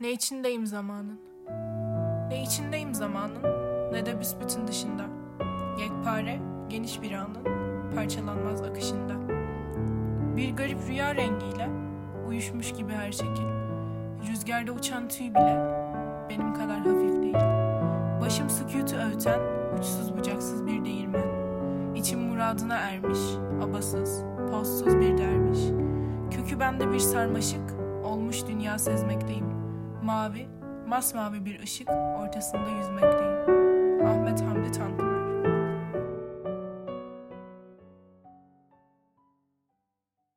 Ne içindeyim zamanın. Ne içindeyim zamanın ne de büsbütün dışında. Yekpare, geniş bir anın parçalanmaz akışında. Bir garip rüya rengiyle uyuşmuş gibi her şekil. Rüzgarda uçan tüy bile benim kadar hafif değil. Başım sükutu öğüten uçsuz bucaksız bir değirmen. İçim muradına ermiş, abasız, postsuz bir derviş. Kökü bende bir sarmaşık, olmuş dünya sezmekteyim. Mavi, masmavi bir ışık ortasında yüzmekteyim.